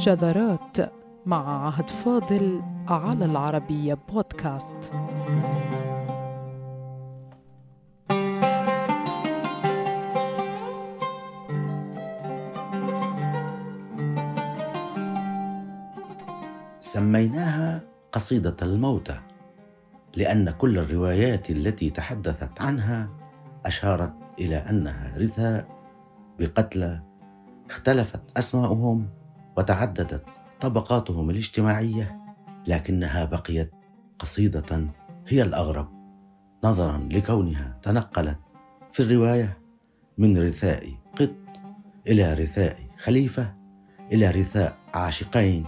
شذرات مع عهد فاضل على العربية بودكاست. سميناها قصيدة الموتى لأن كل الروايات التي تحدثت عنها أشارت إلى أنها رثاء بقتلى اختلفت أسماؤهم وتعددت طبقاتهم الاجتماعية لكنها بقيت قصيدة هي الأغرب نظرا لكونها تنقلت في الرواية من رثاء قط إلى رثاء خليفة إلى رثاء عاشقين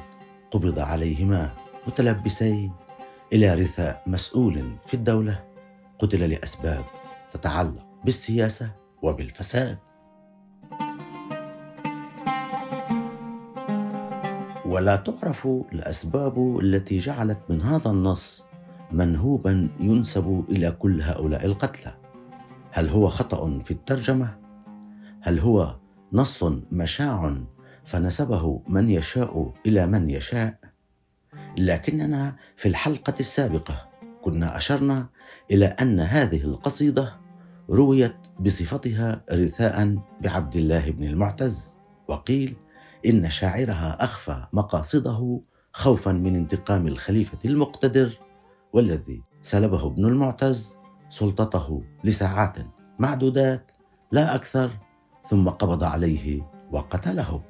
قبض عليهما متلبسين إلى رثاء مسؤول في الدولة قتل لأسباب تتعلق بالسياسة وبالفساد. ولا تعرف الأسباب التي جعلت من هذا النص منهوبا ينسب إلى كل هؤلاء القتلى. هل هو خطأ في الترجمة؟ هل هو نص مشاع فنسبه من يشاء إلى من يشاء؟ لكننا في الحلقة السابقة كنا أشرنا إلى أن هذه القصيدة رويت بصفتها رثاء بعبد الله بن المعتز وقيل إن شاعرها أخفى مقاصده خوفا من انتقام الخليفة المقتدر والذي سلبه ابن المعتز سلطته لساعات معدودات لا أكثر ثم قبض عليه وقتله.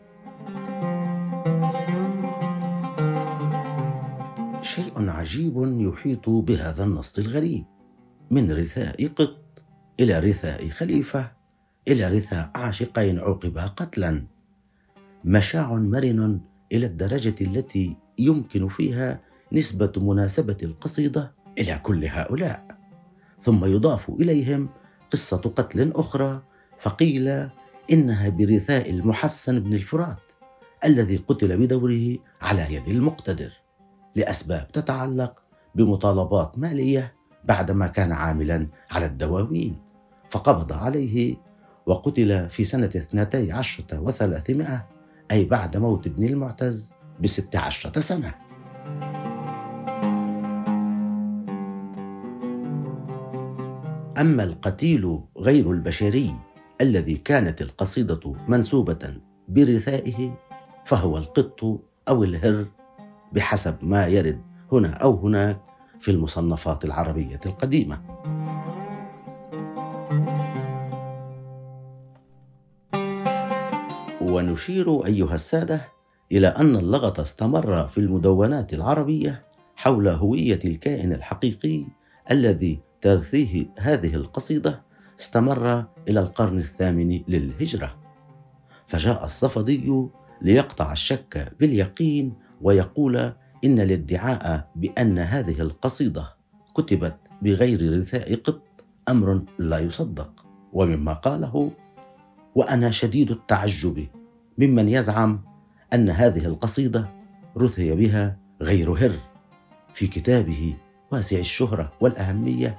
شيء عجيب يحيط بهذا النص الغريب من رثاء قط إلى رثاء خليفة إلى رثاء عاشقين عوقبا قتلا. مشاع مرن إلى الدرجة التي يمكن فيها نسبة مناسبة القصيدة إلى كل هؤلاء. ثم يضاف إليهم قصة قتل أخرى فقيل إنها برثاء المحسن بن الفرات الذي قتل بدوره على يد المقتدر لأسباب تتعلق بمطالبات مالية بعدما كان عاملا على الدواوين فقبض عليه وقتل في سنة اثنتي عشرة وثلاثمائة أي بعد موت ابن المعتز بست عشرة سنة. أما القتيل غير البشري الذي كانت القصيدة منسوبة برثائه فهو القط أو الهر بحسب ما يرد هنا أو هناك في المصنفات العربية القديمة. ونشير أيها السادة إلى أن اللغط استمر في المدونات العربية حول هوية الكائن الحقيقي الذي ترثيه هذه القصيدة استمر إلى القرن الثامن للهجرة. فجاء الصفدي ليقطع الشك باليقين ويقول إن الادعاء بأن هذه القصيدة كتبت بغير رثاء قط أمر لا يصدق. ومما قاله وأنا شديد التعجب ممن يزعم أن هذه القصيدة رثي بها غير هر. في كتابه واسع الشهرة والأهمية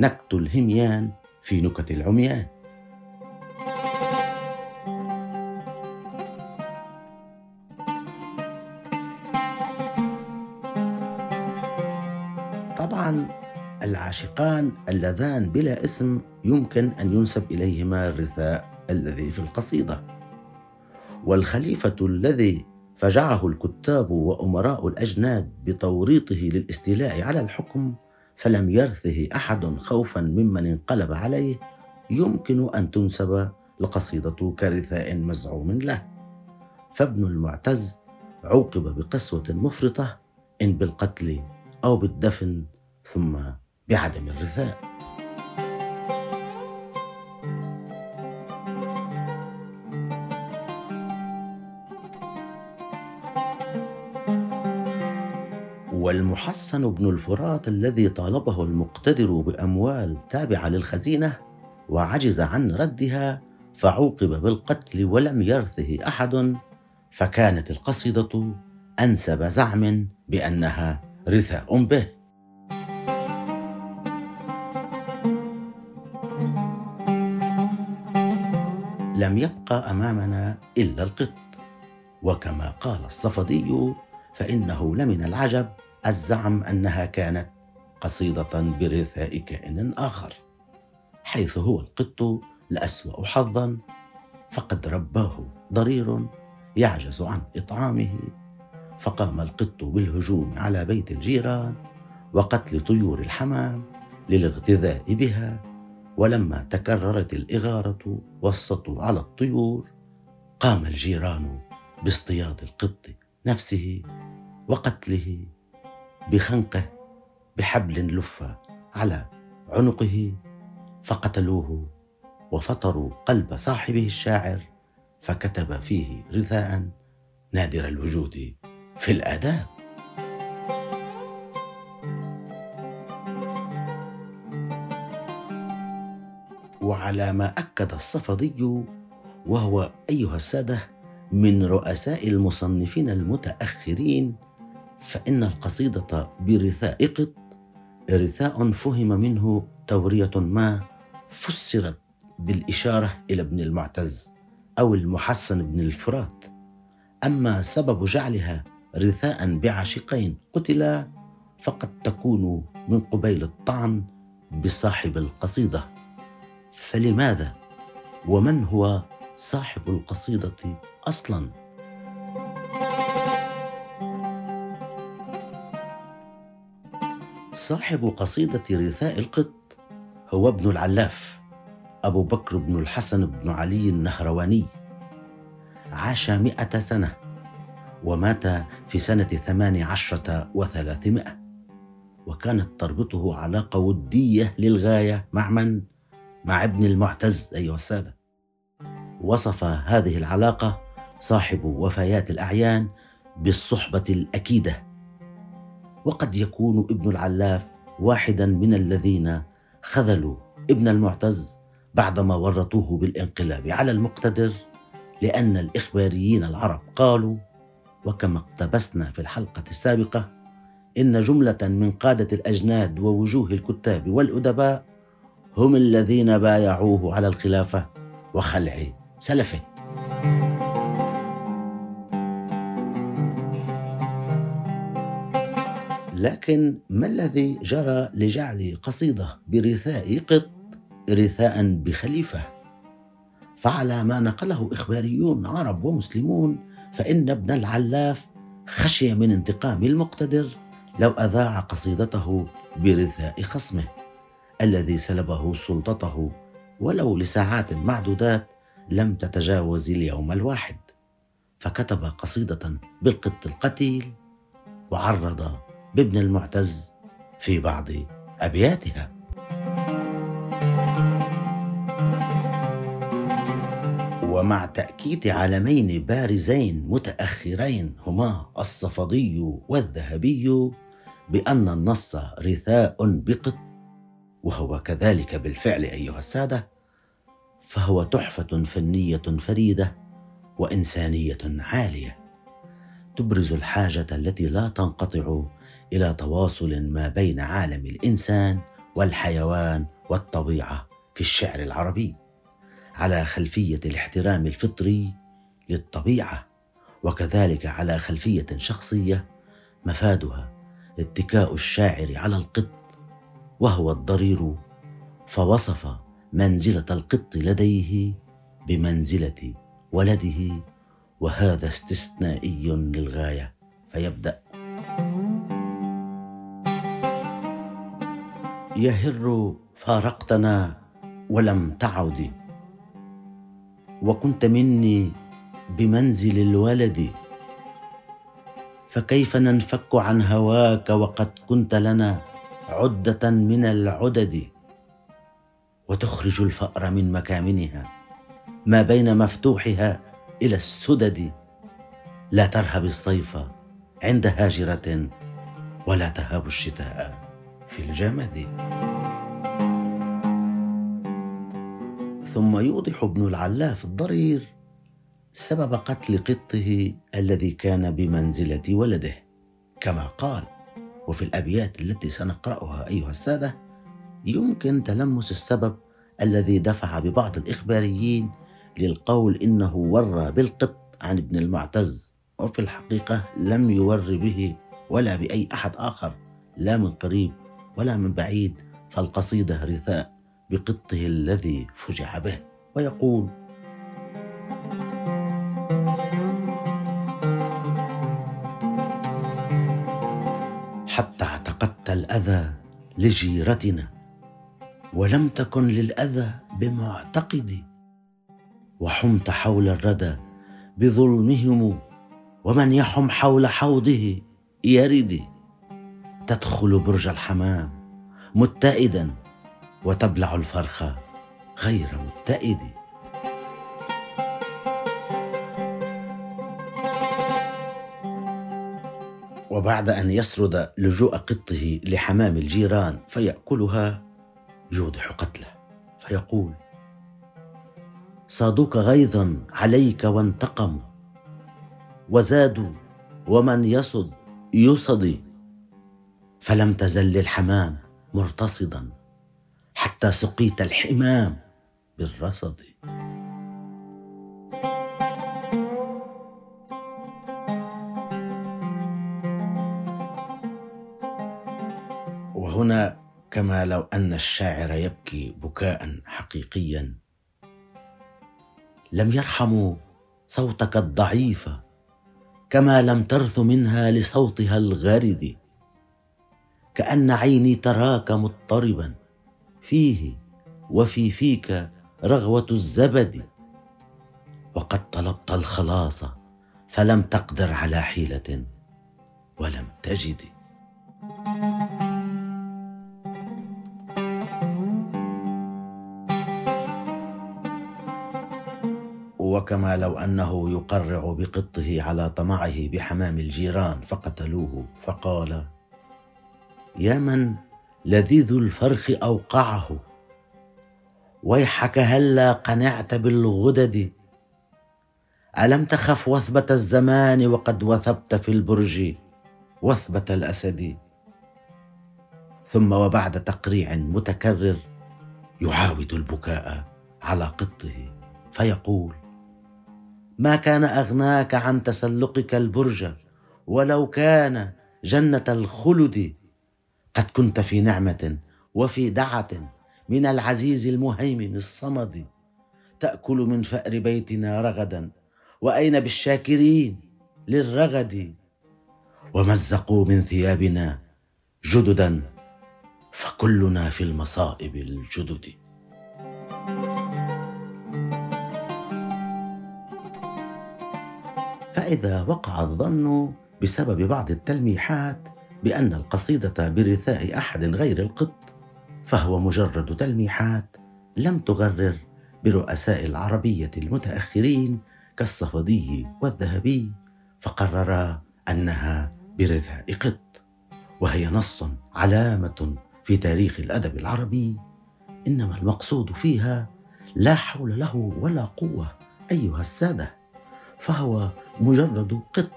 نكت الهميان في نكت العميان. طبعا العاشقان اللذان بلا اسم يمكن أن ينسب إليهما الرثاء الذي في القصيدة. والخليفة الذي فجعه الكتاب وأمراء الأجناد بتوريطه للاستيلاء على الحكم فلم يرثه أحد خوفا ممن انقلب عليه يمكن أن تنسب القصيده كرثاء مزعوم له. فابن المعتز عوقب بقسوة مفرطة إن بالقتل أو بالدفن ثم بعدم الرثاء. والمحسن بن الفرات الذي طالبه المقتدر بأموال تابعة للخزينة وعجز عن ردها فعوقب بالقتل ولم يرثه أحد فكانت القصيدة أنسب زعم بأنها رثاء به. لم يبقى أمامنا إلا القط وكما قال الصفدي فإنه لمن العجب الزعم أنها كانت قصيدة برثاء كائن آخر حيث هو القط لأسوأ حظا فقد رباه ضرير يعجز عن إطعامه فقام القط بالهجوم على بيت الجيران وقتل طيور الحمام للاغتذاء بها ولما تكررت الإغارة والسطو على الطيور قام الجيران باصطياد القط نفسه وقتله بخنقه بحبل لف على عنقه فقتلوه وفطروا قلب صاحبه الشاعر فكتب فيه رثاء نادر الوجود في الآداب وعلى ما أكد الصفدي وهو أيها السادة من رؤساء المصنفين المتأخرين فإن القصيدة برثاء رثاء فهم منه تورية ما فسرت بالإشارة إلى ابن المعتز أو المحسن بن الفرات. أما سبب جعلها رثاء بعاشقين قتلا فقد تكون من قبيل الطعن بصاحب القصيدة. فلماذا؟ ومن هو صاحب القصيدة أصلا؟ صاحب قصيدة رثاء القط هو ابن العلاف أبو بكر بن الحسن بن علي النهرواني. عاش مئة سنة ومات في سنة ثمان عشرة وثلاثمائة. وكانت تربطه علاقة ودية للغاية مع من؟ مع ابن المعتز أيها السادة. وصف هذه العلاقة صاحب وفيات الأعيان بالصحبة الأكيدة. وقد يكون ابن العلاف واحدا من الذين خذلوا ابن المعتز بعدما ورطوه بالانقلاب على المقتدر لأن الإخباريين العرب قالوا وكما اقتبسنا في الحلقة السابقة إن جملة من قادة الأجناد ووجوه الكتاب والأدباء هم الذين بايعوه على الخلافة وخلع سلفه. لكن ما الذي جرى لجعل قصيدة برثاء قط رثاء بخليفة؟ فعلى ما نقله إخباريون عرب ومسلمون فإن ابن العلاف خشي من انتقام المقتدر لو أذاع قصيدته برثاء خصمه الذي سلبه سلطته ولو لساعات معدودات لم تتجاوز اليوم الواحد. فكتب قصيدة بالقط القتيل وعرض بابن المعتز في بعض أبياتها. ومع تأكيد علمين بارزين متأخرين هما الصفدي والذهبي بأن النص رثاء بقط وهو كذلك بالفعل أيها السادة فهو تحفة فنية فريدة وإنسانية عالية. تبرز الحاجة التي لا تنقطع إلى تواصل ما بين عالم الإنسان والحيوان والطبيعة في الشعر العربي على خلفية الاحترام الفطري للطبيعة وكذلك على خلفية شخصية مفادها اتكاء الشاعر على القط وهو الضرير فوصف منزلة القط لديه بمنزلة ولده وهذا استثنائي للغاية فيبدأ. يهر فارقتنا ولم تعد. وكنت مني بمنزل الولد فكيف ننفك عن هواك وقد كنت لنا عدة من العدد؟ وتخرج الفأر من مكامنها ما بين مفتوحها إلى السدد. لا ترهب الصيف عند هاجرة ولا تهاب الشتاء. في الجمد. ثم يوضح ابن العلاف الضرير سبب قتل قطه الذي كان بمنزلة ولده. كما قال وفي الأبيات التي سنقرأها أيها السادة يمكن تلمس السبب الذي دفع ببعض الإخباريين للقول إنه ورى بالقط عن ابن المعتز وفي الحقيقة لم يور به ولا بأي أحد آخر لا من قريب ولا من بعيد فالقصيدة رثاء بقطه الذي فجع به. ويقول حتى اعتقدت الأذى لجيرتنا ولم تكن للأذى بمعتقدي. وحمت حول الردى بظلمهم ومن يحم حول حوضه يرد تدخل برج الحمام متئدا وتبلع الفرخ غير متئد. وبعد أن يسرد لجوء قطه لحمام الجيران فيأكلها يوضح قتله فيقول صادوك غيظا عليك وانتقموا وزادوا ومن يصد يصدي فلم تزل للحمام مرتصدا حتى سقيت الحمام بالرصد. وهنا كما لو أن الشاعر يبكي بكاء حقيقيا. لم يرحموا صوتك الضعيف كما لم ترث منها لصوتها الغارد. كأن عيني تراك مضطربا فيه وفي فيك رغوة الزبد. وقد طلبت الخلاص فلم تقدر على حيلة ولم تجد. وكما لو أنه يقرع بقطه على طمعه بحمام الجيران فقتلوه فقال يا من لذيذ الفرخ أوقعه. ويحك هلا قنعت بالغدد. ألم تخف وثبة الزمان وقد وثبت في البرج وثبة الأسد؟ ثم وبعد تقريع متكرر يعاود البكاء على قطه فيقول ما كان أغناك عن تسلقك البرج ولو كان جنة الخلد قد كنت في نعمة وفي دعة من العزيز المهيمن الصمد. تأكل من فأر بيتنا رغدا وأين بالشاكرين للرغد؟ ومزقوا من ثيابنا جددا فكلنا في المصائب الجدد. فإذا وقع الظن بسبب بعض التلميحات بأن القصيدة برثاء أحد غير القط فهو مجرد تلميحات لم تغرر برؤساء العربية المتأخرين كالصفدي والذهبي فقررا أنها برثاء قط. وهي نص علامة في تاريخ الأدب العربي إنما المقصود فيها لا حول له ولا قوة أيها السادة فهو مجرد قط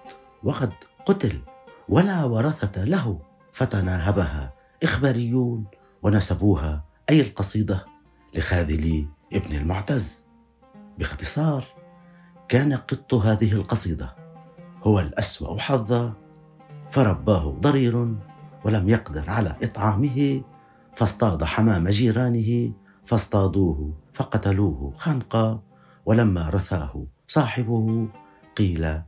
وقد قتل ولا ورثة له فتناهبها إخباريون ونسبوها أي القصيدة لخاذلي ابن المعتز. باختصار كان قط هذه القصيدة هو الأسوأ حظا فرباه ضرير ولم يقدر على إطعامه فاصطاد حمام جيرانه فاصطادوه فقتلوه خنقا ولما رثاه صاحبه قيل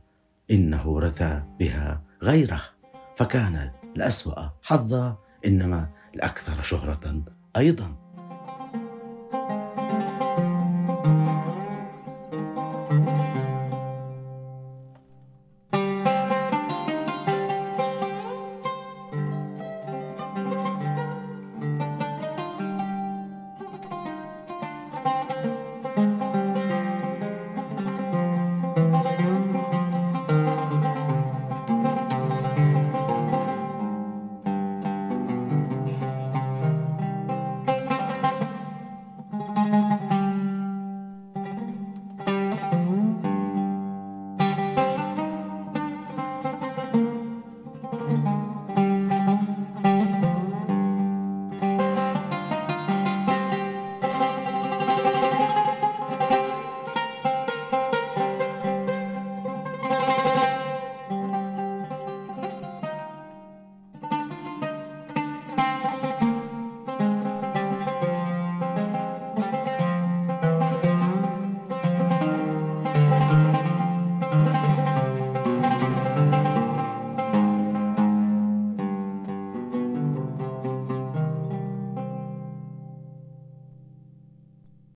إنه رثى بها غيره. فكان الأسوأ حظا إنما الأكثر شهرة أيضا.